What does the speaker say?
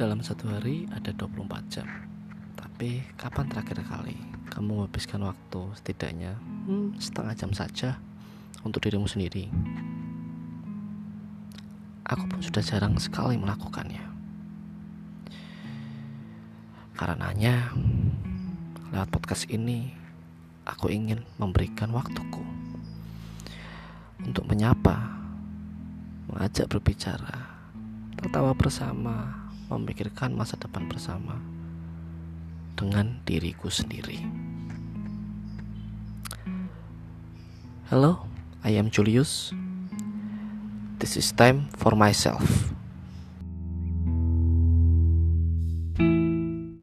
dalam satu hari ada 24 jam. Tapi kapan terakhir kali kamu menghabiskan waktu setidaknya hmm, setengah jam saja untuk dirimu sendiri? Aku pun sudah jarang sekali melakukannya. Karenanya, lewat podcast ini, aku ingin memberikan waktuku untuk menyapa, mengajak berbicara, tertawa bersama, memikirkan masa depan bersama dengan diriku sendiri. Hello, I am Julius. This is time for myself.